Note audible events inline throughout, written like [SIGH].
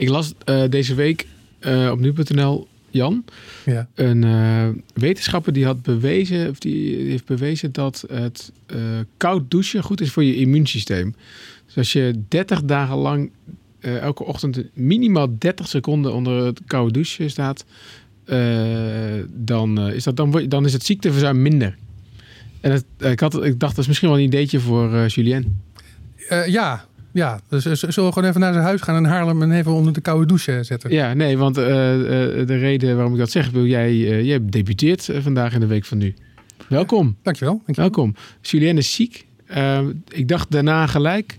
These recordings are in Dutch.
Ik las eh, deze week eh, op nu.nl, Jan, Ja. een eh, wetenschapper die had bewezen, of die heeft bewezen dat het koud douchen goed is voor je immuunsysteem. Dus als je 30 dagen lang elke ochtend minimaal 30 seconden onder het koude douche staat, dan, is dat, dan, dan is het ziekteverzuim minder. En het, ik, had, ik dacht, dat is misschien wel een ideetje voor Julien. Ja, ja. Dus eh, zullen we gewoon even naar zijn huis gaan in Haarlem en even onder de koude douche zetten? Ja, nee, want eh, eh, de reden waarom ik dat zeg, wil jij, eh, jij debuteert eh, vandaag in de week van nu. Welkom, Dankjewel. dankjewel. welkom. Julien is ziek. Ehm, ik dacht daarna gelijk,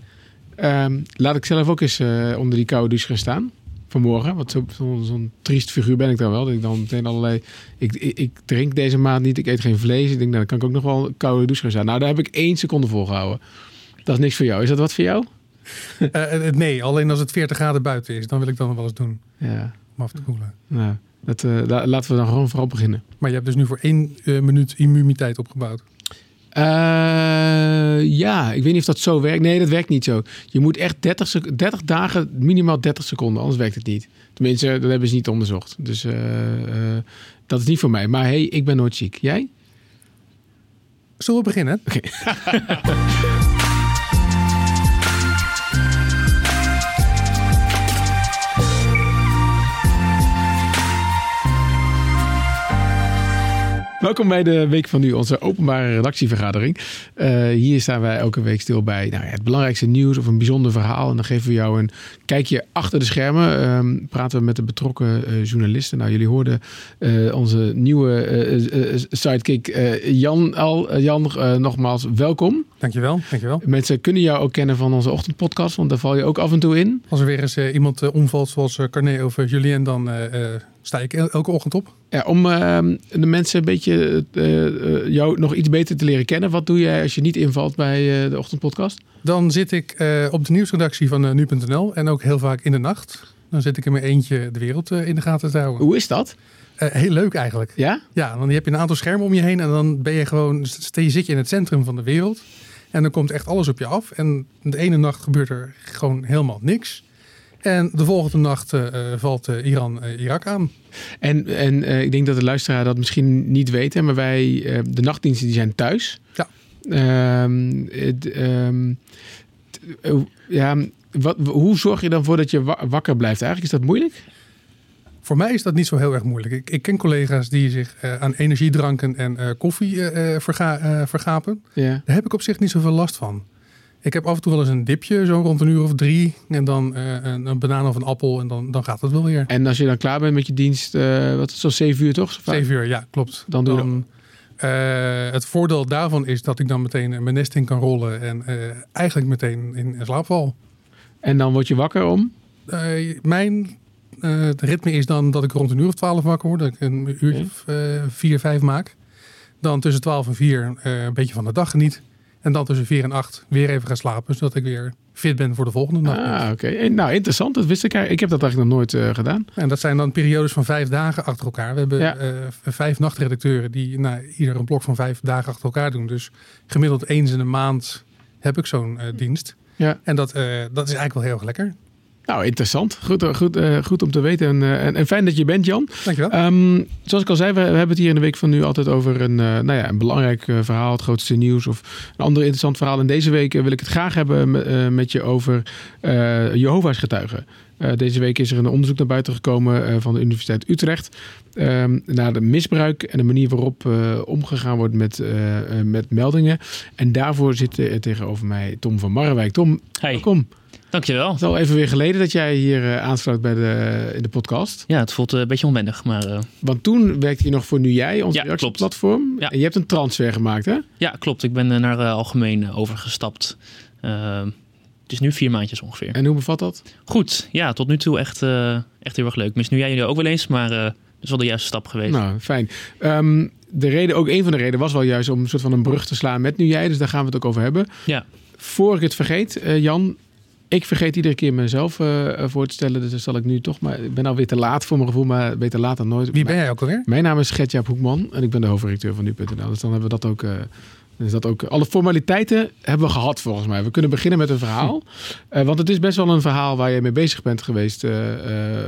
ehm, laat ik zelf ook eens eh, onder die koude douche gaan staan. Vanmorgen, want zo- zo- zo'n triest figuur ben ik dan wel. Dat ik dan meteen allerlei. Ik, ik, ik drink deze maand niet, ik eet geen vlees. Ik denk, nou, dan kan ik ook nog wel een koude douche gaan staan. Nou, daar heb ik één seconde volgehouden. Dat is niks voor jou. Is dat wat voor jou? [LAUGHS] Eh, eh, nee, alleen als het 40 graden buiten is, dan wil ik dat nog wel eens doen. Ja, Om af te koelen. dat, eh, la- laten we dan gewoon vooral beginnen. Maar je hebt dus nu voor één minuut immuniteit opgebouwd. Ja, ik weet niet of dat zo werkt. Nee, dat werkt niet zo. Je moet echt 30, sec- 30 dagen, minimaal 30 seconden, anders werkt het niet. Tenminste, dat hebben ze niet onderzocht. Dus dat is niet voor mij. Maar hey, ik ben nooit ziek. Jij? Zullen we beginnen? [LAUGHS] Welkom bij de Week van Nu, onze openbare redactievergadering. Eh, hier staan wij elke week stil bij nou ja, het belangrijkste nieuws of een bijzonder verhaal. En dan geven we jou een kijkje achter de schermen. Ehm, praten we met de betrokken eh, journalisten. Nou, jullie hoorden eh, onze nieuwe sidekick Jan al. Jan, nogmaals welkom. Dankjewel, dankjewel. Mensen kunnen jou ook kennen van onze ochtendpodcast, want daar val je ook af en toe in. Als er weer eens iemand omvalt zoals Carné of Julien, dan sta ik el elke ochtend op. Ja, om uh, de mensen een beetje uh, jou nog iets beter te leren kennen. Wat doe jij als je niet invalt bij uh, de ochtendpodcast? Dan zit ik uh, op de nieuwsredactie van uh, nu.nl en ook heel vaak in de nacht. Dan zit ik in mijn eentje de wereld uh, in de gaten te houden. Hoe is dat? Uh, heel leuk eigenlijk. Ja? Ja, dan heb je een aantal schermen om je heen en dan ben je gewoon, je zit je in het centrum van de wereld. En dan komt echt alles op je af. En de ene nacht gebeurt er gewoon helemaal niks. En de volgende nacht uh, valt uh, Iran Irak aan. En, en ik denk dat de luisteraar dat misschien niet weten, maar wij, de nachtdiensten die zijn thuis. Ja. Um, het, um, ja, wat, hoe zorg je dan voor dat je wakker blijft? Eigenlijk is dat moeilijk? Voor mij is dat niet zo heel erg moeilijk. Ik, ik ken collega's die zich uh, aan energiedranken en uh, koffie verga, vergapen. Ja. Daar heb ik op zich niet zoveel last van. Ik heb af en toe wel eens een dipje, zo rond een uur of drie. En dan een, een banaan of een appel en dan, dan gaat het wel weer. En als je dan klaar bent met je dienst, wat is zo zeven uur toch? Zeven uur, ja, klopt. Dan doe je het voordeel daarvan is dat ik dan meteen mijn nest in kan rollen. En eigenlijk meteen in slaap val. En dan word je wakker om? mijn het ritme is dan dat ik rond een uur of twaalf wakker word. Dat ik een uurtje of uh, vier, vijf maak. Dan tussen twaalf en vier een beetje van de dag geniet. En dan tussen vier en acht weer even gaan slapen. Zodat ik weer fit ben voor de volgende nacht. Ah, oké. Okay. Nou, interessant. Dat wist ik eigenlijk. Ik heb dat eigenlijk nog nooit gedaan. En dat zijn dan periodes van vijf dagen achter elkaar. We hebben ja. vijf nachtredacteuren die nou, ieder een blok van vijf dagen achter elkaar doen. Dus gemiddeld eens in een maand heb ik zo'n dienst. Ja. En dat, dat is eigenlijk wel heel erg lekker. Nou, interessant. Goed, goed, uh, goed om te weten. En, uh, en, en, fijn dat je bent, Jan. Dankjewel. Um, zoals ik al zei, we, we, hebben het hier in de week van nu altijd over een, uh, nou ja, een belangrijk verhaal, het grootste nieuws of een ander interessant verhaal. En deze week wil ik het graag hebben met, met je over Jehovah's getuigen. deze week is er een onderzoek naar buiten gekomen van de Universiteit Utrecht. Um, naar de misbruik en de manier waarop omgegaan wordt met, met meldingen. En daarvoor zit tegenover mij Tom van Marrewijk. Tom, hey. welkom. Dankjewel. Het is al even weer geleden dat jij hier uh, aansluit bij de, in de podcast. Ja, het voelt een beetje onwennig, maar... Uh... Want toen werkte je nog voor Nu Jij, onze ja, reactieplatform. Ja. En je hebt een transfer gemaakt, hè? Ja, klopt. Ik ben naar Algemeen overgestapt. Ehm, het is nu vier maandjes ongeveer. En hoe bevat dat? Goed. Ja, tot nu toe echt, echt heel erg leuk. Mis Nu Jij jullie ook wel eens, maar dat is wel de juiste stap geweest. Nou, fijn. Um, de reden, ook een van de redenen was wel juist om een soort van een brug te slaan met Nu Jij. Dus daar gaan we het ook over hebben. Ja. Voor ik het vergeet, Jan, ik vergeet iedere keer mezelf uh, voor te stellen. Dus dan zal ik nu toch maar. Ik ben alweer te laat voor mijn gevoel, maar beter laat dan nooit. Wie ben jij ook alweer? Mijn naam is Gertjaap Hoekman en ik ben de hoofdredacteur van nu.nl. Dus dan hebben we dat ook uh, Dus dat ook, alle formaliteiten hebben we gehad volgens mij. We kunnen beginnen met een verhaal. Uh, want het is best wel een verhaal waar je mee bezig bent geweest uh, uh,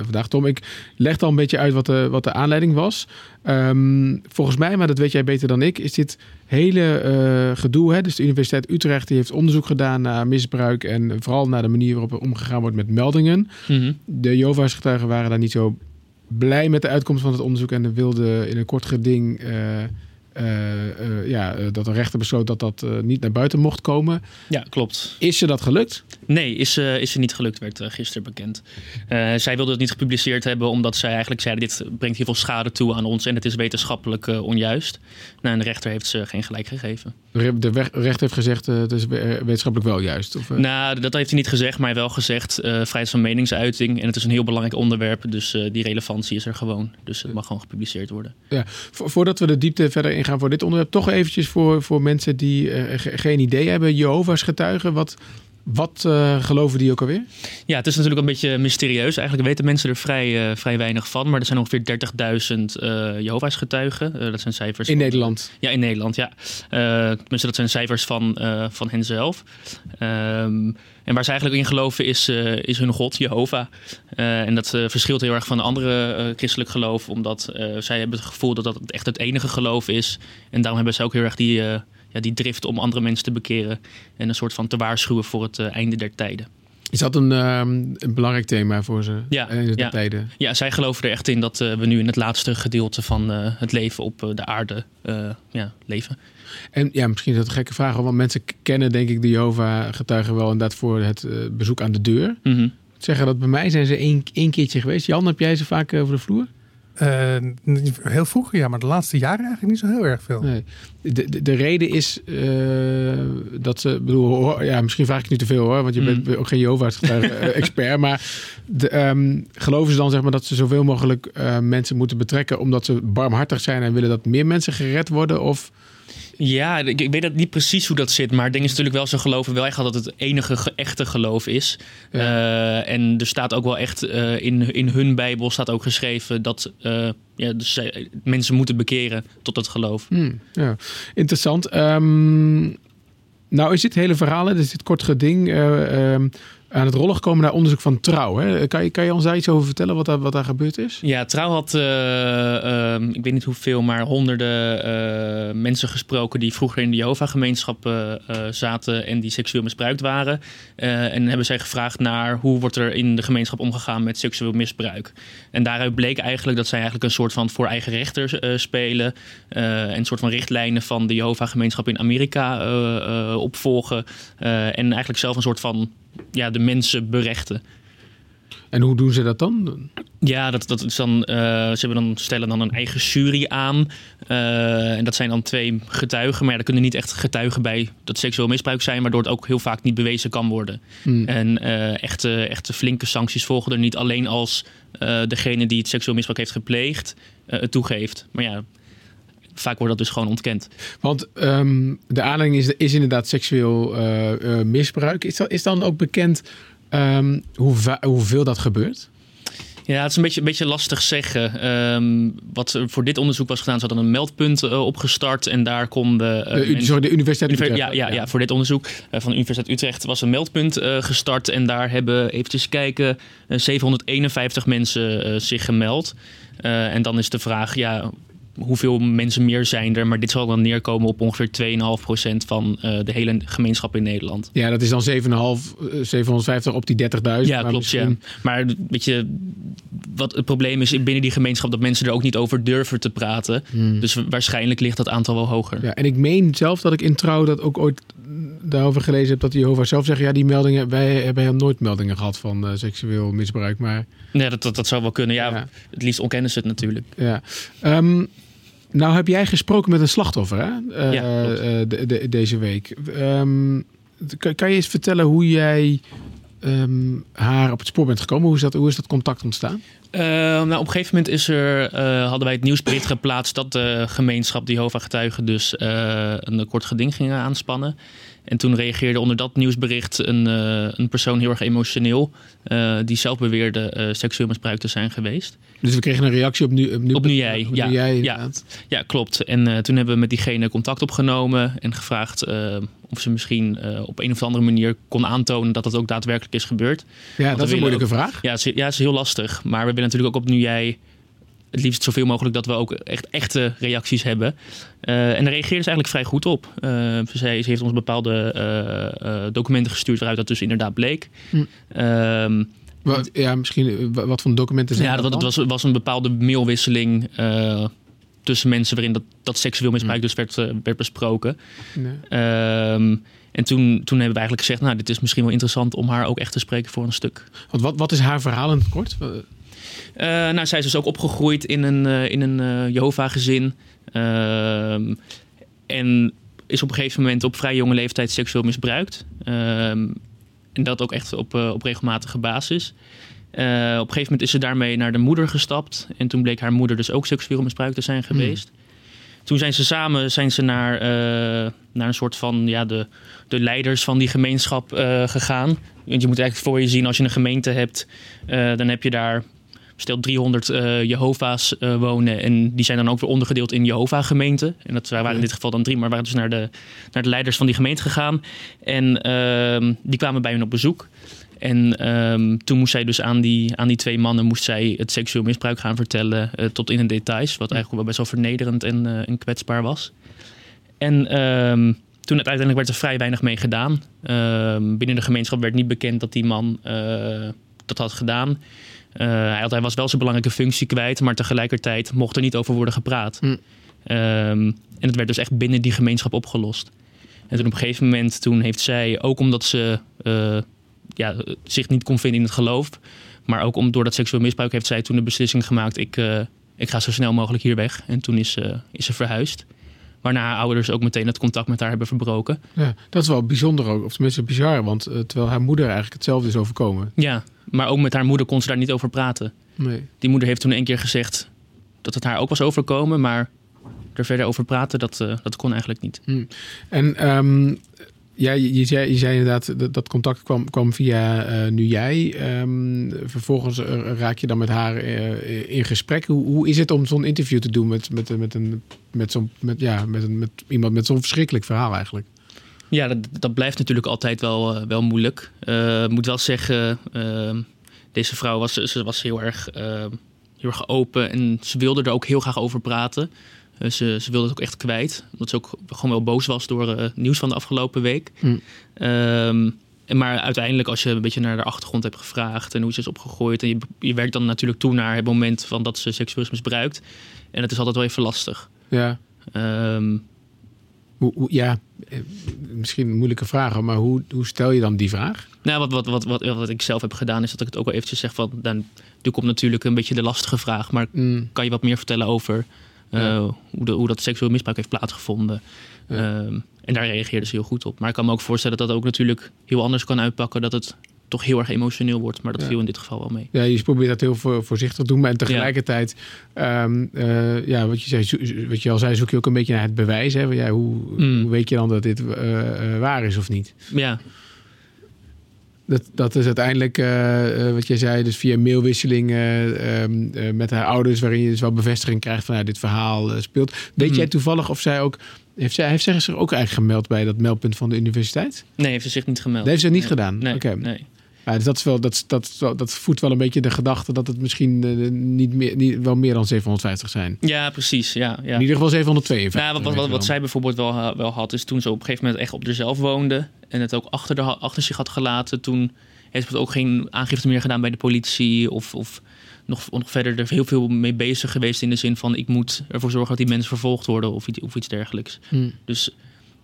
vandaag. Tom, ik leg al een beetje uit wat de, wat de aanleiding was. Um, volgens mij, maar dat weet jij beter dan ik, is dit hele gedoe. Hè? Dus de Universiteit Utrecht die heeft onderzoek gedaan naar misbruik. En vooral naar de manier waarop er omgegaan wordt met meldingen. Mm -hmm. De Jehovah's getuigen waren daar niet zo blij met de uitkomst van het onderzoek. En wilden in een kort geding ja, dat de rechter besloot dat dat niet naar buiten mocht komen. Ja, klopt. Is ze dat gelukt? Nee, is, is ze niet gelukt, werd gisteren bekend. zij wilde het niet gepubliceerd hebben omdat zij eigenlijk zeiden... dit brengt heel veel schade toe aan ons en het is wetenschappelijk onjuist. Nou, en de rechter heeft ze geen gelijk gegeven. De rechter heeft gezegd het is wetenschappelijk wel juist? Of, Nou, dat heeft hij niet gezegd, maar wel gezegd... vrijheid van meningsuiting en het is een heel belangrijk onderwerp... dus die relevantie is er gewoon. Dus het mag gewoon gepubliceerd worden. Ja, voordat we de diepte verder in gaan voor dit onderwerp. Toch eventjes voor, voor mensen die uh, geen idee hebben. Jehovah's getuigen, wat, wat uh, geloven die ook alweer? Ja, het is natuurlijk een beetje mysterieus. Eigenlijk weten mensen er vrij, uh, vrij weinig van. Maar er zijn ongeveer 30.000 uh, Jehovah's getuigen. dat zijn cijfers. In van, Nederland? Ja, in Nederland, ja. tenminste, dat zijn cijfers van, van henzelf. Um, en waar ze eigenlijk in geloven is, is hun god, Jehovah. En dat verschilt heel erg van de andere christelijk geloof, omdat zij hebben het gevoel dat dat echt het enige geloof is. En daarom hebben ze ook heel erg die, ja, die drift om andere mensen te bekeren en een soort van te waarschuwen voor het einde der tijden. Is dat een, um, een belangrijk thema voor ze? Ja, in de ja. tijden? ja, zij geloven er echt in dat uh, we nu in het laatste gedeelte van uh, het leven op uh, de aarde ja, leven. En ja, misschien is dat een gekke vraag, want mensen kennen denk ik de Jehovah-getuigen wel inderdaad voor het bezoek aan de deur. Mm -hmm. Zeggen dat bij mij zijn ze één, één keertje geweest. Jan, heb jij ze vaak over de vloer? Uh, heel vroeger, ja, maar de laatste jaren eigenlijk niet zo heel erg veel. Nee. De, de, de reden is uh, dat ze, bedoel, ja, misschien vraag ik nu te veel hoor, want je mm. bent ook geen Jehovah's [LAUGHS] expert, maar de, um, geloven ze dan zeg maar dat ze zoveel mogelijk uh, mensen moeten betrekken omdat ze barmhartig zijn en willen dat meer mensen gered worden? Of ja, ik, weet dat niet precies hoe dat zit. Maar het ding is natuurlijk wel, ze geloven wel echt dat het het enige ge echte geloof is. Ja. Uh, en er staat ook wel echt uh, in, in hun Bijbel staat ook geschreven dat uh, ja, dus mensen moeten bekeren tot het geloof. Hmm, ja. Interessant. Um, nou is dit hele verhaal, dus dit kort geding, um, aan het rollen gekomen naar onderzoek van Trouw. Hè? Kan, je, kan je ons daar iets over vertellen wat daar, wat daar gebeurd is? Ja, Trouw had, uh, uh, ik weet niet hoeveel, maar honderden uh, mensen gesproken die vroeger in de Jehovah-gemeenschap zaten en die seksueel misbruikt waren. en hebben zij gevraagd naar hoe wordt er in de gemeenschap omgegaan met seksueel misbruik. En daaruit bleek eigenlijk dat zij eigenlijk een soort van voor eigen rechter spelen. en een soort van richtlijnen van de Jehovah-gemeenschap in Amerika opvolgen. en eigenlijk zelf een soort van ja, de mensen berechten. En hoe doen ze dat dan? Ja, dat, dat is dan, uh, ze hebben dan, stellen dan een eigen jury aan. Uh, en dat zijn dan twee getuigen. Maar ja, er kunnen niet echt getuigen bij dat seksueel misbruik zijn, waardoor het ook heel vaak niet bewezen kan worden. Hmm. En uh, echte, echte flinke sancties volgen er niet alleen als degene die het seksueel misbruik heeft gepleegd het toegeeft. Maar ja, vaak wordt dat dus gewoon ontkend. Want um, de aanleiding is, is inderdaad seksueel uh, uh, misbruik. Is, dat, is dan ook bekend um, hoe, hoeveel dat gebeurt? Ja, het is een beetje, een beetje lastig zeggen. Um, wat er voor dit onderzoek was gedaan, ze hadden een meldpunt uh, opgestart en daar konden. Uh, de, sorry, de Universiteit Utrecht. Ja, ja, ja, voor dit onderzoek uh, van de Universiteit Utrecht was een meldpunt gestart en daar hebben, eventjes kijken, 751 mensen zich gemeld. en dan is de vraag, ja, hoeveel mensen meer zijn er. Maar dit zal dan neerkomen op ongeveer 2,5% van uh, de hele gemeenschap in Nederland. Ja, dat is dan 7,5, 750 op die 30.000. Ja, klopt. Misschien... Ja. Maar weet je, wat het probleem is binnen die gemeenschap... dat mensen er ook niet over durven te praten. Hmm. Dus waarschijnlijk ligt dat aantal wel hoger. Ja, en ik meen zelf dat ik in Trouw dat ook ooit daarover gelezen heb... dat de Jehovah zelf zeggen... ja, die meldingen, wij hebben helemaal nooit meldingen gehad van uh, seksueel misbruik. Maar... Ja, dat, dat, dat zou wel kunnen. Ja, ja, het liefst ontkennen ze het natuurlijk. Ja. Um, nou heb jij gesproken met een slachtoffer hè? Uh, ja, uh, de, de, deze week. Um, kan, kan, je eens vertellen hoe jij um, haar op het spoor bent gekomen? Hoe is dat, hoe is dat contact ontstaan? Uh, nou, op een gegeven moment is er, hadden wij het nieuwsbericht geplaatst dat de gemeenschap die Jehovah getuigen dus een kort geding gingen aanspannen. En toen reageerde onder dat nieuwsbericht een, eh, een persoon heel erg emotioneel. eh, die zelf beweerde eh, seksueel misbruikt te zijn geweest. Dus we kregen een reactie op nu, op nu, Op nu jij, op ja, nu jij ja. inderdaad. Ja, klopt. En toen hebben we met diegene contact opgenomen en gevraagd of ze misschien op een of andere manier kon aantonen dat het ook daadwerkelijk is gebeurd. Ja, dat is een moeilijke vraag. Ja, het is, ja, het is heel lastig. Maar we willen natuurlijk ook op nu jij het liefst zoveel mogelijk dat we ook echt echte reacties hebben. Eh, en daar reageerde ze eigenlijk vrij goed op. Eh, ze, heeft ons bepaalde eh, eh, documenten gestuurd waaruit dat dus inderdaad bleek. Hm. Ehm, Wat, ja, misschien wa- wat voor documenten zijn ja, dat het was, was een bepaalde mailwisseling eh, tussen mensen waarin dat, dat seksueel misbruik dus werd, werd besproken. Nee. Ehm, en toen, toen hebben we eigenlijk gezegd, nou, dit is misschien wel interessant om haar ook echt te spreken voor een stuk. Want wat, wat is haar verhaal in het kort? Eh, nou, zij is dus ook opgegroeid in een, eh, in een eh, Jehovah-gezin. Ehm, en is op een gegeven moment op vrij jonge leeftijd seksueel misbruikt. Ehm, en dat ook echt op, op regelmatige basis. Op een gegeven moment is ze daarmee naar de moeder gestapt. En toen bleek haar moeder dus ook seksueel misbruikt te zijn geweest. Toen zijn ze samen zijn ze naar, naar een soort van ja, de, de leiders van die gemeenschap gegaan. Want je moet eigenlijk voor je zien, als je een gemeente hebt, dan heb je daar stel 300 eh Jehovah's eh, wonen. En die zijn dan ook weer ondergedeeld in Jehovah-gemeenten. En dat waren in dit geval dan drie, maar waren dus naar de, naar de leiders van die gemeente gegaan. En ehm, die kwamen bij hun op bezoek. En ehm, toen moest zij dus aan die, aan die twee mannen moest zij het seksueel misbruik gaan vertellen. eh, tot in de details. Wat eigenlijk wel best wel vernederend en, eh, en kwetsbaar was. En ehm, toen uiteindelijk werd er vrij weinig mee gedaan. Binnen de gemeenschap werd niet bekend dat die man eh, dat had gedaan. Eh, hij, had, hij was wel zijn belangrijke functie kwijt, maar tegelijkertijd mocht er niet over worden gepraat. Hm. Ehm, en het werd dus echt binnen die gemeenschap opgelost. En toen op een gegeven moment, toen heeft zij, ook omdat ze eh, ja, zich niet kon vinden in het geloof, maar ook om, door dat seksueel misbruik heeft zij toen de beslissing gemaakt, ik, eh, ik ga zo snel mogelijk hier weg. En toen is, is ze verhuisd. Waarna haar ouders ook meteen het contact met haar hebben verbroken. Ja, dat is wel bijzonder ook, of tenminste bizar, want eh, terwijl haar moeder eigenlijk hetzelfde is overkomen. Ja, maar ook met haar moeder kon ze daar niet over praten. Nee. Die moeder heeft toen een keer gezegd dat het haar ook was overkomen, maar er verder over praten, dat, eh, dat kon eigenlijk niet. En ehm, ja, je, zei, je inderdaad dat, contact kwam, kwam via eh, nu jij. Ehm, vervolgens eh, raak je dan met haar eh, in gesprek. Hoe, is het om zo'n interview te doen met, met, met, een, met, zo'n, met, ja, met, een, met iemand met zo'n verschrikkelijk verhaal eigenlijk? Ja, dat, dat blijft natuurlijk altijd wel, wel moeilijk. Ik moet wel zeggen, eh, deze vrouw was, ze was heel erg, eh, heel erg open en ze wilde er ook heel graag over praten. Eh, ze, ze wilde het ook echt kwijt, omdat ze ook gewoon wel boos was door eh, het nieuws van de afgelopen week. Hm. En maar uiteindelijk, als je een beetje naar de achtergrond hebt gevraagd en hoe ze is opgegroeid, en je, je werkt dan natuurlijk toe naar het moment van dat ze seksueel is misbruikt. En het is altijd wel even lastig. Ja, Ehm, hoe, hoe, ja eh, misschien een moeilijke vraag, maar hoe, hoe stel je dan die vraag? Nou, wat, wat, wat, wat, wat ik zelf heb gedaan, is dat ik het ook wel eventjes zeg van... Dan, nu komt natuurlijk een beetje de lastige vraag, maar Mm, kan je wat meer vertellen over Ja. hoe, de, hoe dat seksueel misbruik heeft plaatsgevonden? Ja. Ehm, en daar reageerde ze heel goed op. Maar ik kan me ook voorstellen dat dat ook natuurlijk heel anders kan uitpakken, dat het toch heel erg emotioneel wordt. Maar dat Ja. viel in dit geval wel mee. Ja, je probeert dat heel voor- voorzichtig te doen, maar tegelijkertijd, ehm, eh, ja, wat je, zei, wat je al zei, zoek je ook een beetje naar het bewijs. Hè? Van, Ja, hoe, Mm. hoe weet je dan dat dit eh, eh, waar is of niet? Ja, Dat, dat is uiteindelijk, eh, eh, wat jij zei, dus via mailwisseling eh, ehm, eh, met haar ouders, waarin je dus wel bevestiging krijgt van ja, dit verhaal speelt. Weet Mhm. jij toevallig of zij ook, heeft zij, heeft zij zich ook eigenlijk gemeld bij dat meldpunt van de universiteit? nee, heeft ze zich niet gemeld. Dat heeft ze niet Nee. gedaan? Nee, Oké. nee. Ja, dus dat, is wel, dat, dat, dat voedt wel een beetje de gedachte dat het misschien eh, niet meer, niet, wel meer dan 750 zijn. Ja, precies. Ja, ja. In ieder geval 752. Nou, wat, wat, wat, wat zij bijvoorbeeld wel, wel had, is toen ze op een gegeven moment echt op zichzelf woonde en het ook achter, de, achter zich had gelaten, toen heeft ze ook geen aangifte meer gedaan bij de politie of, of nog, nog verder er heel veel mee bezig geweest in de zin van ik moet ervoor zorgen dat die mensen vervolgd worden of, iets- of iets dergelijks. Hm, Dus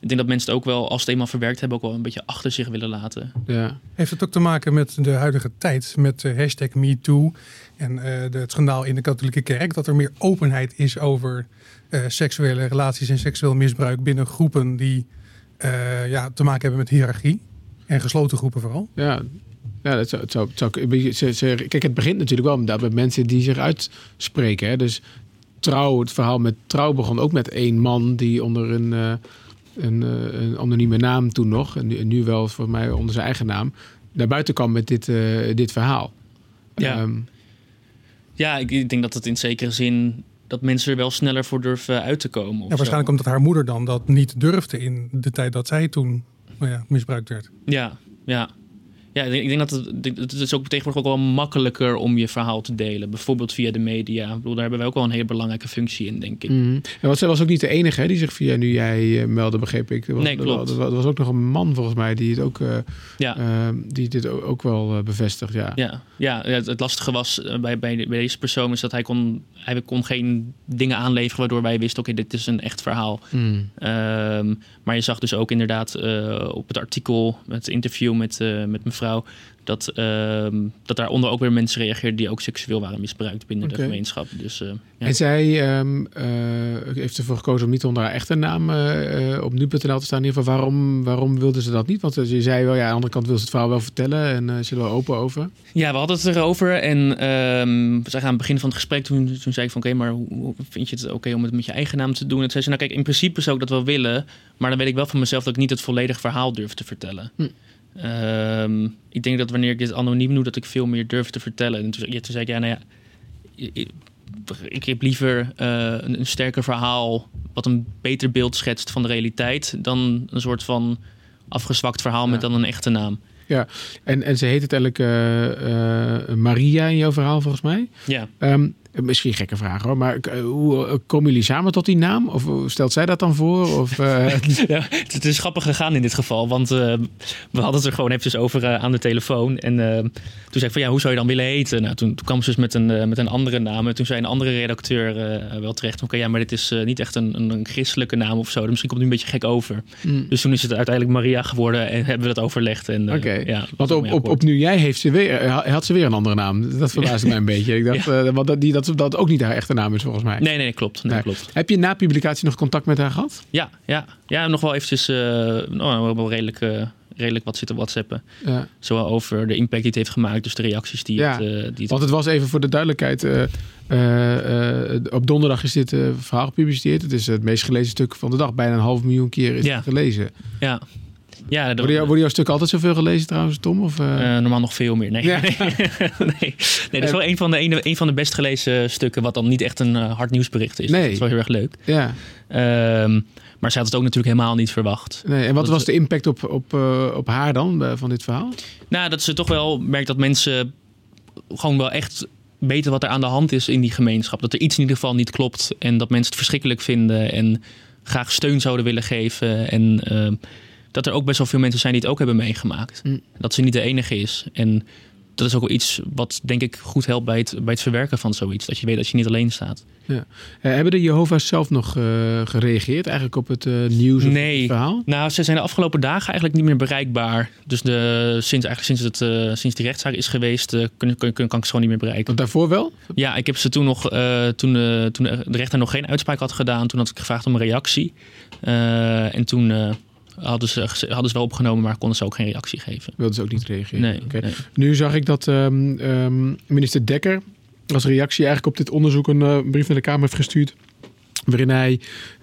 ik denk dat mensen het ook wel, als ze het eenmaal verwerkt hebben, ook wel een beetje achter zich willen laten. ja. Heeft het ook te maken met de huidige tijd, met de hashtag MeToo en eh, de, het schandaal in de katholieke kerk, dat er meer openheid is over eh, seksuele relaties en seksueel misbruik binnen groepen die eh, ja, te maken hebben met hiërarchie en gesloten groepen vooral? Ja, ja dat zou, het zou, het zou, een beetje- ze, ze- kijk, het begint natuurlijk wel met mensen die zich uitspreken. Hè? Dus trouw, het verhaal met trouw begon ook met één man die onder een, eh, een, eh, een anonieme naam toen nog, en nu, en nu wel voor mij onder zijn eigen naam, naar buiten kwam met dit, eh, dit verhaal. Ja. Ehm, Ja, ik, ik denk dat het in zekere zin dat mensen er wel sneller voor durven uit te komen. of Ja, zo. waarschijnlijk omdat haar moeder dan dat niet durfde in de tijd dat zij toen nou ja, misbruikt werd. Ja, ja. Ja, ik denk, dat het, het is ook tegenwoordig ook wel makkelijker om je verhaal te delen. Bijvoorbeeld via de media. Ik bedoel, daar hebben wij ook wel een hele belangrijke functie in, denk ik. mhm. En want zij was ook niet de enige hè, die zich via nu jij eh, meldde, begreep ik. Er was, Nee, klopt. Er was, er was ook nog een man volgens mij die, het ook, eh, Ja. ehm, die dit ook ook wel eh, bevestigt. Ja. Ja, ja het, het lastige was bij, bij, bij deze persoon is dat hij kon, hij kon geen dingen aanleveren waardoor wij wisten, oké, dit is een echt verhaal. Mm. Ehm, maar je zag dus ook inderdaad op het artikel, het interview met, met mevrouw, dat, ehm, dat daaronder ook weer mensen reageerden die ook seksueel waren misbruikt binnen de gemeenschap. Dus eh, ja. En zij ehm, eh, heeft ervoor gekozen om niet onder haar echte naam eh, op nu.nl te staan. In ieder geval, waarom, waarom wilde ze dat niet? Want je zei wel, ja, aan de andere kant wil ze het verhaal wel vertellen en eh, ze er wel open over. Ja, we hadden het erover. En ehm, we zagen aan het begin van het gesprek, toen, toen zei ik van... oké, maar hoe, vind je het oké om het met je eigen naam te doen? En zei ze, nou kijk, in principe zou ik dat wel willen... maar dan weet ik wel van mezelf dat ik niet het volledige verhaal durf te vertellen. Hm. Ehm, ik denk dat wanneer ik dit anoniem doe, dat ik veel meer durf te vertellen. En toen, ja, toen zei ik, ja, nou ja... ik- Ik heb liever eh, een, een sterker verhaal... wat een beter beeld schetst van de realiteit... dan een soort van afgezwakt verhaal met Ja. dan een echte naam. En, en ze heet uiteindelijk eh, eh, Maria in jouw verhaal, volgens mij. Ja. Ehm, misschien gekke vraag hoor, maar eh, hoe eh, komen jullie samen tot die naam? Of eh, stelt zij dat dan voor? Of, [LAUGHS] Ja, het, is grappig gegaan in dit geval, want we hadden het er gewoon eventjes over aan de telefoon. En toen zei ik van ja, hoe zou je dan willen heten? Nou, toen, toen kwam ze dus met een, met een andere naam. En toen zei een andere redacteur wel terecht, oké, ja, maar dit is niet echt een, een, christelijke naam of zo. Misschien komt het nu een beetje gek over. mm. Dus toen is het uiteindelijk Maria geworden en hebben we dat overlegd. En, Oké. ja, Want op, op, op nu jij heeft ze weer, had ze weer een andere naam. Dat verbaasde mij een beetje. Ik dacht, [LAUGHS] want dat, die, dat, dat ook niet haar echte naam is volgens mij. Nee, nee, klopt. Nee, Nee. klopt. Heb je na publicatie nog contact met haar gehad? Ja, ja, ja, nog wel eventjes uh, nou, wel redelijk, uh, redelijk wat zitten whatsappen. Ja. Zowel over de impact die het heeft gemaakt, dus de reacties die Ja, het... Uh, die het Want het was even voor de duidelijkheid. Op donderdag is dit verhaal gepubliceerd. Het is het meest gelezen stuk van de dag. Bijna een half miljoen keer is Ja. het gelezen. Ja. Ja, dat, worden, jou, worden jouw stukken altijd zoveel gelezen trouwens, Tom? Of, uh, normaal nog veel meer. Nee, Ja. [LAUGHS] nee. nee. dat is wel een van, de, een, een van de best gelezen stukken... wat dan niet echt een uh, hard nieuwsbericht is. Nee. Dat is wel heel erg leuk. Ja. Um, maar ze had het ook natuurlijk helemaal niet verwacht. Nee, en wat Dat- was de impact op, op, op haar dan van dit verhaal? Nou, dat ze toch wel merkt dat mensen gewoon wel echt weten wat er aan de hand is in die gemeenschap. Dat er iets in ieder geval niet klopt en dat mensen het verschrikkelijk vinden en graag steun zouden willen geven. En uh, dat er ook best wel veel mensen zijn die het ook hebben meegemaakt. Mm. Dat ze niet de enige is. En dat is ook wel iets wat denk ik goed helpt bij het, bij het verwerken van zoiets. Dat je weet dat je niet alleen staat. Ja. Uh, hebben de Jehovah's zelf nog uh, gereageerd eigenlijk op het uh, nieuws of nee. het verhaal? Nou, ze zijn de afgelopen dagen eigenlijk niet meer bereikbaar. Dus de, sinds, eigenlijk sinds, het, uh, sinds die rechtszaak is geweest, kun, kun, kun, kan ik ze gewoon niet meer bereiken. Want daarvoor wel? Ja, ik heb ze toen nog, toen, toen de rechter nog geen uitspraak had gedaan, toen had ik gevraagd om een reactie. En toen hadden, ze, hadden ze wel opgenomen, maar konden ze ook geen reactie geven. Wilden ze ook niet reageren? Nee, okay. nee. Nu zag ik dat um, um, minister Dekker als reactie eigenlijk op dit onderzoek een uh, brief naar de Kamer heeft gestuurd. Waarin hij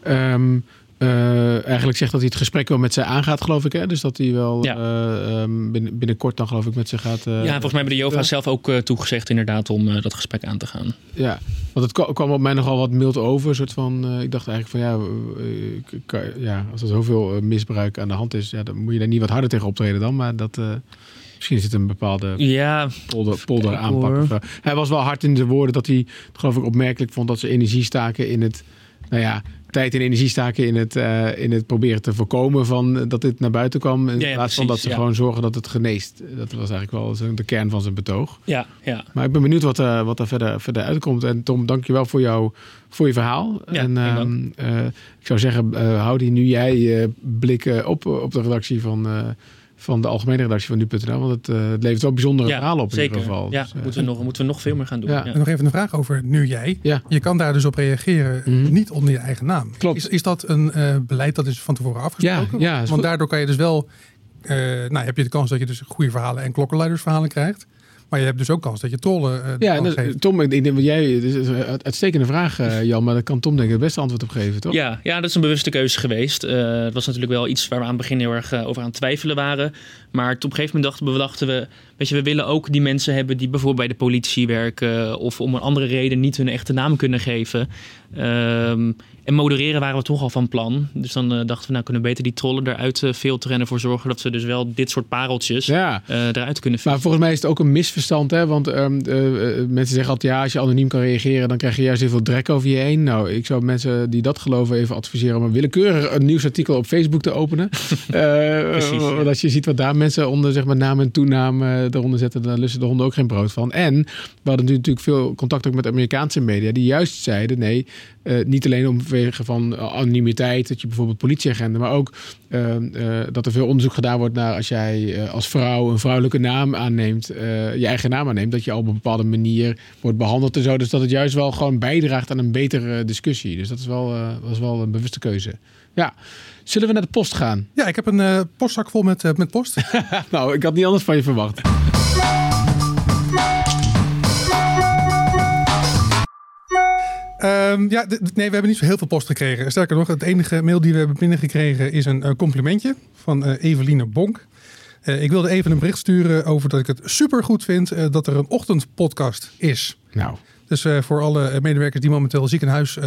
um, uh, eigenlijk zegt dat hij het gesprek wel met ze aangaat, geloof ik. Hè? Dus dat hij wel Ja. uh, um, binnen, binnenkort dan geloof ik met ze gaat. uh, ja, volgens mij hebben de Jova zelf ook toegezegd inderdaad om dat gesprek aan te gaan. Ja, want het kwam, op mij nogal wat mild over. Soort van, ik dacht eigenlijk van ja, kan, ja als er zoveel misbruik aan de hand is, ja, dan moet je daar niet wat harder tegen optreden dan. Maar dat, misschien is het een bepaalde Ja, polder, polder aanpak. hij was wel hard in de woorden dat hij, geloof ik, opmerkelijk vond dat ze energie staken in het, nou ja, tijd en energie staken in het, uh, in het proberen te voorkomen van uh, dat dit naar buiten kwam. In Ja, ja, plaats van dat ze ja. gewoon zorgen dat het geneest. Dat was eigenlijk wel zo de kern van zijn betoog. ja, ja. Maar ik ben benieuwd wat, uh, wat er verder, verder uitkomt. En Tom, dankjewel voor, jou, voor je verhaal. En ehm, uh, ik zou zeggen, uh, hou die nu jij blikken op, op de redactie van, van de algemene redactie van nu.nl. Want het, uh, het levert wel bijzondere ja, verhalen op zeker. in ieder geval. Ja, Dus, uh, moeten, we nog, moeten we nog veel meer gaan doen. Ja. Ja. En nog even een vraag over nu jij. Ja. Je kan daar dus op reageren, Mhm. niet onder je eigen naam. Klopt. Is, is dat een eh, beleid dat is van tevoren afgesproken? Ja. Want daardoor kan je dus wel, eh, nou heb je de kans dat je dus goede verhalen en klokkenluidersverhalen krijgt. Maar je hebt dus ook kans dat je trollen uh, Ja, dus, Tom, ik denk dat jij, het is een uitstekende vraag uh, [LAUGHS] Jan, maar daar kan Tom denk ik het beste antwoord op geven, toch? Ja, ja dat is een bewuste keuze geweest. Uh, het was natuurlijk wel iets waar we aan het begin heel erg over aan het twijfelen waren. Maar op een gegeven moment dachten we, dachten we, weet je, we willen ook die mensen hebben die bijvoorbeeld bij de politie werken of om een andere reden niet hun echte naam kunnen geven. Um, en modereren waren we toch al van plan. Dus dan uh, dachten we, nou kunnen we beter die trollen eruit uh, filteren en ervoor zorgen dat we dus wel dit soort pareltjes ja. uh, eruit kunnen filteren. Maar volgens mij is het ook een misverstand, hè? Want um, mensen zeggen altijd, ja, als je anoniem kan reageren, dan krijg je juist heel veel drek over je heen. Nou, ik zou mensen die dat geloven even adviseren om een willekeurig een nieuwsartikel op Facebook te openen. [LAUGHS] Precies, ja. Als je ziet wat daar mensen onder, zeg maar, naam en toenaam eronder zetten, dan lussen de honden ook geen brood van. En we hadden natuurlijk veel contact ook met Amerikaanse media, die juist zeiden, nee, niet alleen om van anonimiteit, dat je bijvoorbeeld politieagenten, maar ook uh, dat er veel onderzoek gedaan wordt naar als jij als vrouw een vrouwelijke naam aanneemt, je eigen naam aanneemt, dat je al op een bepaalde manier wordt behandeld en zo. Dus dat het juist wel gewoon bijdraagt aan een betere discussie. Dus dat is wel, was wel een bewuste keuze. Ja. Zullen we naar de post gaan? Ja, ik heb een postzak vol met, met post. [LAUGHS] nou, ik had niet anders van je verwacht. Um, ja, nee, we hebben niet zo heel veel post gekregen. Sterker nog, het enige mail die we hebben binnengekregen is een uh, complimentje van uh, Eveline Bonk. Uh, ik wilde even een bericht sturen over dat ik het super goed vind dat er een ochtendpodcast is. Nou. Dus voor alle medewerkers die momenteel ziek in huis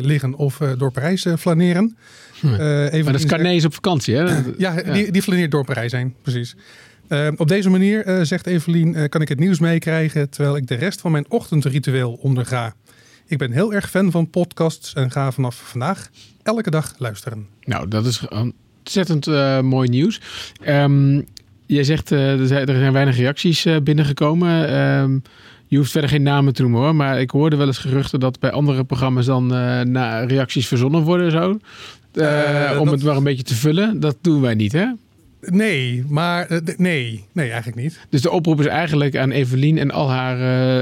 liggen of door Parijs flaneren. Hm. maar dat is Carnees op vakantie, hè? ja, ja. Die, die flaneert door Parijs heen, precies. op deze manier, zegt Evelien, kan ik het nieuws meekrijgen terwijl ik de rest van mijn ochtendritueel onderga. Ik ben heel erg fan van podcasts en ga vanaf vandaag elke dag luisteren. Nou, dat is ontzettend uh, mooi nieuws. Um, jij zegt uh, er, zijn, er zijn weinig reacties uh, binnengekomen. Um, je hoeft verder geen namen te noemen hoor. Maar ik hoorde wel eens geruchten dat bij andere programma's dan na reacties verzonnen worden. Zo. Om het maar een beetje te vullen. Dat doen wij niet hè? Nee, maar uh, nee, nee, eigenlijk niet. Dus de oproep is eigenlijk aan Evelien en al haar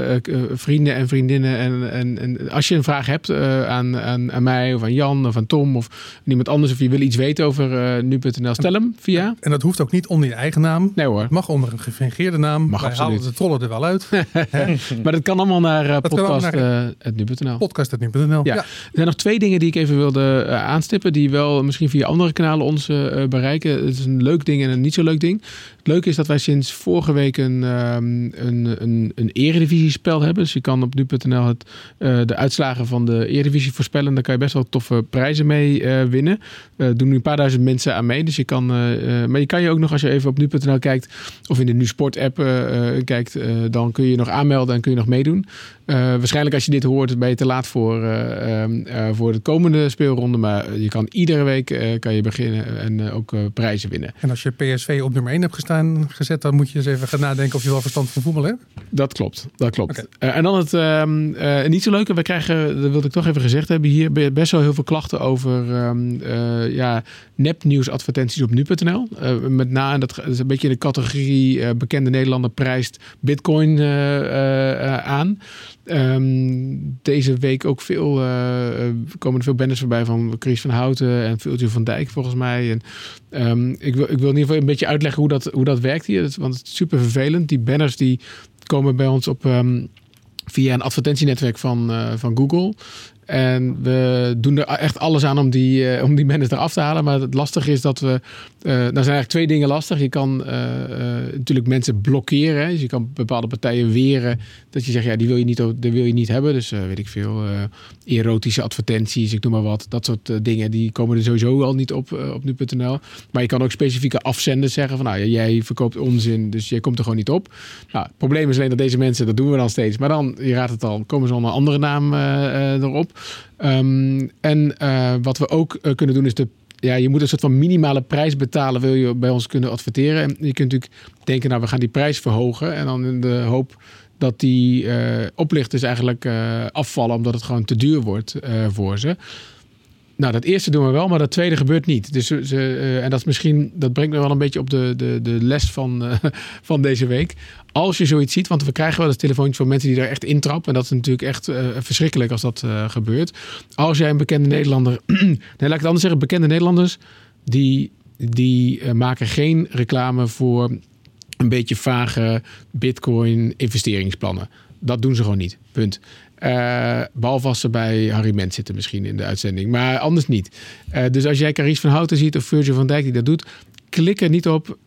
uh, vrienden en vriendinnen. En, en, en, als je een vraag hebt aan, aan, aan, mij of aan Jan of aan Tom of iemand anders. Of je wil iets weten over nu.nl, stel hem via. En dat hoeft ook niet onder je eigen naam. Nee hoor. Het mag onder een gefingeerde naam. Mag Wij absoluut. halen de trollen er wel uit. [LAUGHS] maar dat kan allemaal naar podcast.nu.nl. Podcast.nu.nl. Ja. ja. Er zijn nog twee dingen die ik even wilde aanstippen. Die wel misschien via andere kanalen ons bereiken. Het is een leuk ding en een niet zo leuk ding. Het leuke is dat wij sinds vorige week een, um, een, een, een eredivisiespel hebben. Dus je kan op nu.nl het, uh, de uitslagen van de eredivisie voorspellen. Daar kan je best wel toffe prijzen mee uh, winnen. Er uh, doen nu een paar duizend mensen aan mee. Dus je kan, maar je kan je ook nog als je even op nu.nl kijkt of in de Nu Sport app kijkt, dan kun je nog aanmelden en kun je nog meedoen. waarschijnlijk als je dit hoort ben je te laat voor, ehm, voor de komende speelronde. Maar je kan iedere week kan je beginnen en ook prijzen winnen. En je PSV op nummer 1 hebt gestaan, gezet, dan moet je eens even gaan nadenken of je wel verstand van voetbal hebt. Dat klopt, dat klopt. Okay. Uh, en dan het uh, niet zo leuke, we krijgen, dat wilde ik toch even gezegd hebben, hier best wel heel veel klachten over uh, ja, nepnieuwsadvertenties op nu.nl. met name, dat is een beetje in de categorie bekende Nederlander prijst bitcoin aan. Um, deze week ook veel, komen er veel banners voorbij van Chris van Houten en Viltje van Dijk volgens mij. En, um, ik, wil, ik wil in ieder geval een beetje uitleggen hoe dat, hoe dat werkt hier. Want het is super vervelend. Die banners die komen bij ons op um, via een advertentienetwerk van, uh, van Google. En we doen er echt alles aan om die, uh, om die mensen eraf te halen. Maar het lastige is dat we. Uh, nou zijn eigenlijk twee dingen lastig. Je kan uh, natuurlijk mensen blokkeren. Dus je kan bepaalde partijen weren. Dat je zegt, ja, die wil je niet, die wil je niet hebben. Dus weet ik veel. erotische advertenties, ik noem maar wat. Dat soort dingen. Die komen er sowieso al niet op, op nu.nl. Maar je kan ook specifieke afzenders zeggen van nou, jij verkoopt onzin. Dus jij komt er gewoon niet op. Nou, het probleem is alleen dat deze mensen, dat doen we dan steeds. Maar dan, je raadt het al, komen ze een andere naam erop. Um, en wat we ook kunnen doen is de ja, je moet een soort van minimale prijs betalen, wil je bij ons kunnen adverteren. En je kunt natuurlijk denken, nou, we gaan die prijs verhogen. En dan in de hoop dat die uh, oplichters eigenlijk afvallen, omdat het gewoon te duur wordt voor ze. Nou, dat eerste doen we wel, maar dat tweede gebeurt niet. Dus ze, uh, en dat is misschien, dat brengt me wel een beetje op de, de, de les van, uh, [LAUGHS] van deze week. Als je zoiets ziet, want we krijgen wel eens telefoontjes van mensen die daar echt intrappen. En dat is natuurlijk echt uh, verschrikkelijk als dat gebeurt. Als jij een bekende Nederlander, [CLEARS THROAT] nee, laat ik het anders zeggen, bekende Nederlanders, die, die maken geen reclame voor een beetje vage bitcoin investeringsplannen. Dat doen ze gewoon niet. Punt. Uh, behalve als ze bij Harry Mens zitten misschien in de uitzending. Maar anders niet. Uh, dus als jij Caries van Houten ziet of Virgil van Dijk die dat doet... klik er niet op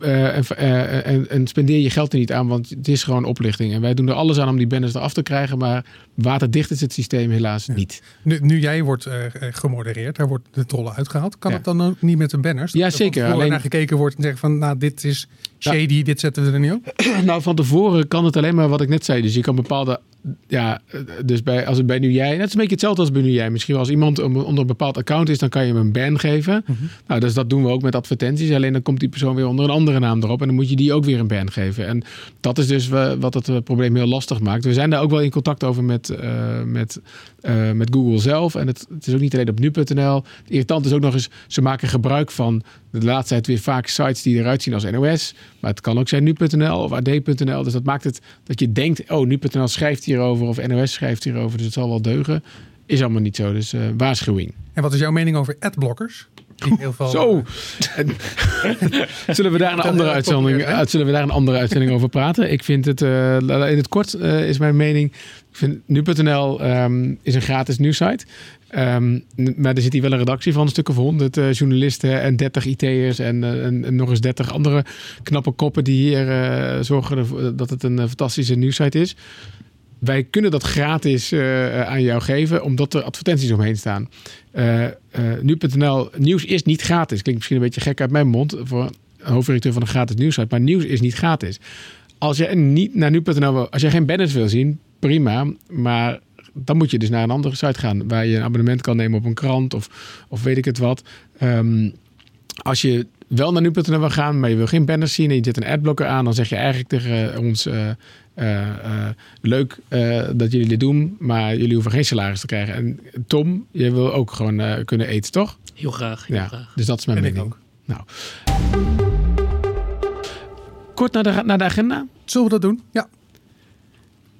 uh, en, uh, en, en, spendeer je geld er niet aan, want het is gewoon oplichting. En wij doen er alles aan om die banners eraf te krijgen, maar waterdicht is het systeem helaas ja. niet. Nu, nu, jij wordt uh, gemodereerd, daar wordt de trollen uitgehaald. Kan ja. het dan ook niet met de banners? Ja, zeker. Alleen naar gekeken wordt en zeggen van, nou, dit is shady, ja. dit zetten we er niet op. [CLEARS THROAT] nou, van tevoren kan het alleen maar wat ik net zei. Dus je kan bepaalde ja, dus bij, als het bij nu jij, net is een beetje hetzelfde als bij nu jij. Misschien als iemand onder een bepaald account is, dan kan je hem een ban geven. Mm -hmm. Nou, dus dat doen we ook met advertenties. Alleen dan komt die persoon weer onder een andere naam erop en dan moet je die ook weer een ban geven. En dat is dus wat het probleem heel lastig maakt. We zijn daar ook wel in contact over met, uh, met, uh, met Google zelf. En het, het, is ook niet alleen op nu.nl. Irritant is ook nog eens, ze maken gebruik van de laatste tijd weer vaak sites die eruit zien als NOS. Maar het kan ook zijn nu.nl of ad.nl. Dus dat maakt het dat je denkt, oh, nu.nl schrijft hierover of NOS schrijft hierover. Dus het zal wel deugen. Is allemaal niet zo. Dus uh, waarschuwing. En wat is jouw mening over adblockers? In veel, Zo. [LAUGHS] zullen, we daar een andere uitzending, zullen we daar een andere uitzending over praten? Ik vind het, uh, in het kort uh, is mijn mening. Ik vind nu.nl um, is een gratis nieuwsite. Um, maar er zit hier wel een redactie van een stuk of honderd uh, journalisten en 30 IT'ers en, uh, en, en, nog eens 30 andere knappe koppen die hier uh, zorgen dat het een fantastische nieuwsite is. Wij kunnen dat gratis aan jou geven, omdat er advertenties omheen staan. Nu.nl, nieuws is niet gratis. Klinkt misschien een beetje gek uit mijn mond voor een hoofdredacteur van een gratis nieuwsite, maar nieuws is niet gratis. Als je niet naar nu.nl als je geen banners wil zien, prima. Maar dan moet je dus naar een andere site gaan waar je een abonnement kan nemen op een krant of, of weet ik het wat. Um, als je wel naar nu.nl wil gaan, maar je wil geen banners zien en je zet een adblocker aan, dan zeg je eigenlijk tegen ons: uh, uh, uh, leuk dat jullie dit doen, maar jullie hoeven geen salaris te krijgen. En Tom, je wil ook gewoon kunnen eten, toch? Heel graag. Heel ja, graag. Dus dat is mijn En mening. ik ook. Nou. Kort naar de, naar de agenda. Zullen we dat doen? Ja.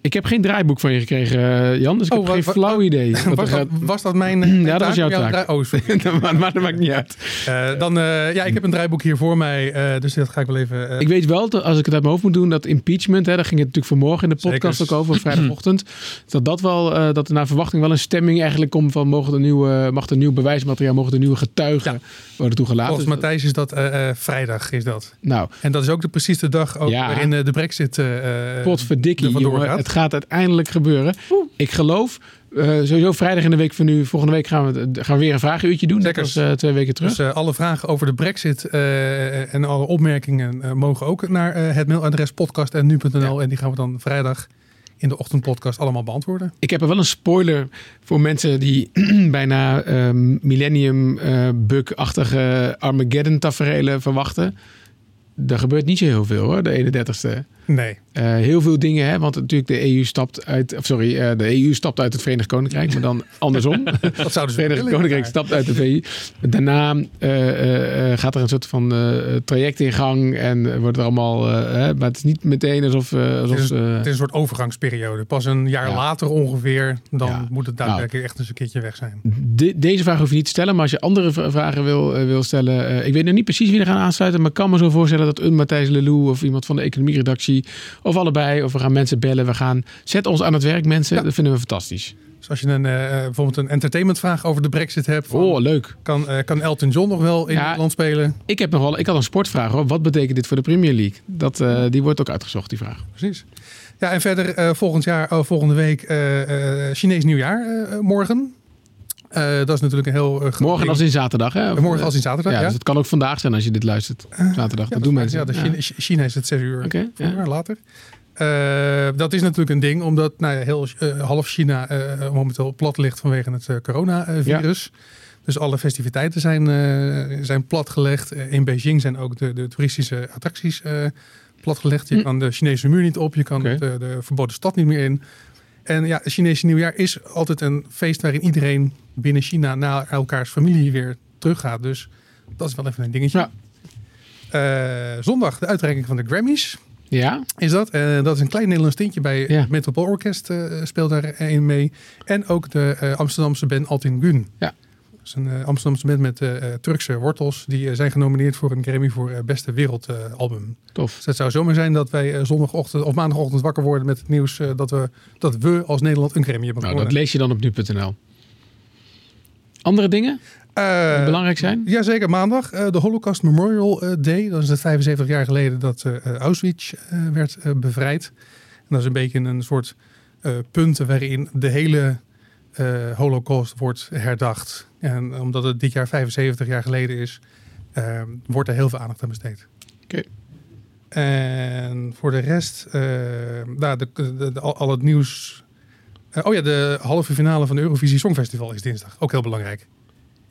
Ik heb geen draaiboek van je gekregen, uh, Jan, dus ik Oh, heb geen flauw idee. [LAUGHS] wat Was dat, gaat- was dat mijn... [CLEARS THROAT] eh, Ja, dat was jouw taak. draai- Oh, sorry. [LAUGHS] maar, maar dat maakt niet uit. Eh, dan, eh, ja, ik heb een draaiboek hier voor mij, eh, dus dat ga ik wel even... eh, Ik weet wel, dat als ik het uit mijn hoofd moet doen, dat impeachment, hè, daar ging het natuurlijk vanmorgen in de podcast ook over, vrijdagochtend, [CLEARS THROAT] dat dat wel, eh, dat er naar verwachting wel een stemming eigenlijk komt van mogen er nieuwe, mag er nieuw bewijsmateriaal, mogen er nieuwe getuigen worden toegelaten. volgens Dus Matthijs is dat eh, eh, vrijdag, is dat. nou, En dat is ook de, precies de dag ook Ja. waarin eh, de brexit eh eh, potverdikkie, er jongen, het gaat uiteindelijk gebeuren. Ik geloof, eh, sowieso vrijdag in de week van nu, volgende week gaan we, gaan we weer een vragenuurtje doen, net Zeker. als eh, twee weken terug. Dus eh, alle vragen over de brexit eh, en alle opmerkingen eh, mogen ook naar eh, het mailadres podcast.nu.nl. En die gaan we dan vrijdag in de ochtendpodcast allemaal beantwoorden. Ik heb er wel een spoiler voor mensen die [CLEARS THROAT] bijna ehm, millennium eh bug-achtige Armageddon tafereelen verwachten. Er gebeurt niet zo heel veel hoor, de 31ste. Nee. Eh, heel veel dingen, hè, want natuurlijk de EU stapt uit, of sorry, eh, de EU stapt uit het Verenigd Koninkrijk, maar dan [LAUGHS] andersom. Dat zouden Het ze Verenigd Koninkrijk stapt uit de VU. Daarna eh, gaat er een soort van traject in gang en wordt er allemaal, hè, maar het is niet meteen alsof, alsof Het is, het een soort overgangsperiode. Pas een jaar Ja. later ongeveer, dan Ja. moet het daadwerkelijk echt eens een keertje weg zijn. De- deze vraag hoef je niet te stellen, maar als je andere vragen wil, wil stellen. ik weet nog niet precies wie er gaan aansluiten, maar ik kan me zo voorstellen dat een Matthijs Lelou of iemand van de economieredactie, of allebei, of we gaan mensen bellen. We gaan, zet ons aan het werk, mensen. Ja. Dat vinden we fantastisch. Dus als je een, eh, bijvoorbeeld een entertainmentvraag over de brexit hebt, van, Oh, leuk. kan, eh, kan Elton John nog wel in Ja. het land spelen? Ik heb nog wel, ik had een sportvraag hoor. Wat betekent dit voor de Premier League? Dat, eh, die wordt ook uitgezocht, die vraag. Precies. Ja, en verder eh, volgend jaar, oh, volgende week, eh, eh, Chinees nieuwjaar eh, morgen. Eh, dat is natuurlijk een heel... eh, Morgen als in zaterdag, hè? Morgen eh, als in zaterdag, ja, ja. dus het kan ook vandaag zijn als je dit luistert. Zaterdag, Ja, dat doen mensen. Ja, de. China, China is het zes uur later. Eh, dat is natuurlijk een ding, omdat nou ja, heel eh, half China eh, momenteel plat ligt vanwege het eh, coronavirus. Dus alle festiviteiten zijn, eh, zijn platgelegd. Eh, in Beijing zijn ook de, de toeristische attracties eh, platgelegd. Je Hm. kan de Chinese muur niet op, je kan de verboden stad niet meer in. En ja, het Chinese nieuwjaar is altijd een feest waarin iedereen binnen China naar elkaars familie weer teruggaat. Dus dat is wel even een dingetje. Ja. Eh, zondag de uitreiking van de Grammys Ja, is dat. Eh, dat is een klein Nederlands tintje bij Ja. het Metropool Orkest eh, speelt daarin mee. En ook de Amsterdamse band Altin Gun. Ja. Dat is een uh, Amsterdamse band met uh, Turkse wortels. Die zijn genomineerd voor een Grammy voor beste wereldalbum. Tof. Dus het zou zomaar zijn dat wij zondagochtend of maandagochtend wakker worden met het nieuws dat, we, dat we als Nederland een Grammy hebben nou, Dat lees je dan op nu.nl. Andere dingen? Uh, belangrijk zijn? Jazeker, maandag. de Holocaust Memorial Day. Dat is het 75 jaar geleden dat Auschwitz werd bevrijd. En dat is een beetje een soort punten waarin de hele uh, Holocaust wordt herdacht. En omdat het dit jaar 75 jaar geleden is, uh, wordt er heel veel aandacht aan besteed. Oké. En voor de rest, uh, nou, de, de, al, het nieuws. oh ja, de halve finale van de Eurovisie Songfestival is dinsdag. Ook heel belangrijk.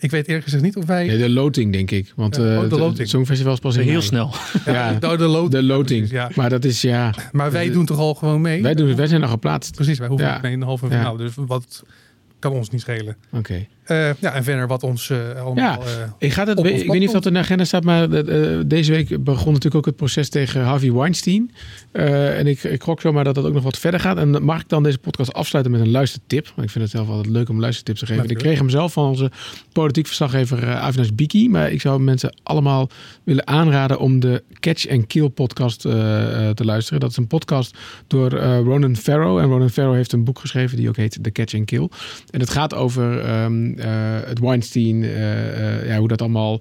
Ik weet eerlijk gezegd niet of wij... Nee, de loting, denk ik. Want ja, oh, de loting. het Songfestival is pas heel snel. Ja, de, de, loting. De loting. ja. Maar dat is, ja... Maar wij doen toch al gewoon mee? Wij, doen, wij zijn al geplaatst. Precies, wij hoeven mee in de halve finale. Dus wat kan ons niet schelen. Uh, ja, en verder wat ons uh, allemaal... Ja, uh, ik, ga het, ik weet niet of dat in de agenda staat, maar deze week begon natuurlijk ook het proces tegen Harvey Weinstein. en ik, ik gok zomaar dat dat ook nog wat verder gaat. En mag ik dan deze podcast afsluiten met een luistertip? Want ik vind het zelf altijd leuk om luistertips te geven. Ik kreeg hem zelf van onze politiek verslaggever uh, Avinash Biki. Maar ik zou mensen allemaal willen aanraden om de Catch and Kill podcast te luisteren. Dat is een podcast door Ronan Farrow. En Ronan Farrow heeft een boek geschreven die ook heet The Catch and Kill. En het gaat over... Um, uh, het Weinstein, uh, ja, hoe dat allemaal,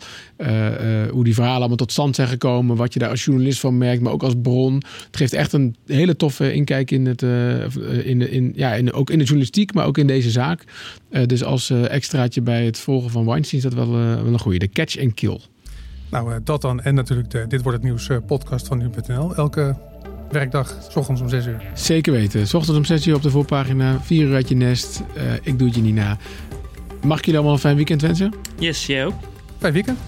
hoe die verhalen allemaal tot stand zijn gekomen, wat je daar als journalist van merkt, maar ook als bron. Het geeft echt een hele toffe inkijk in het, in, in, ja, in, ook in de journalistiek, maar ook in deze zaak. dus als extraatje bij het volgen van Weinstein is dat wel, wel een goede. De catch and kill. Nou, dat dan. En natuurlijk de Dit Wordt Het Nieuws podcast van nu.nl. Elke werkdag, s ochtends om 6 uur. Zeker weten. S ochtends om 6 uur op de voorpagina. 4 uur uit je nest. Uh, ik doe het je niet na. Mag ik jullie allemaal een fijn weekend wensen? Yes, jij ook. Fijn weekend.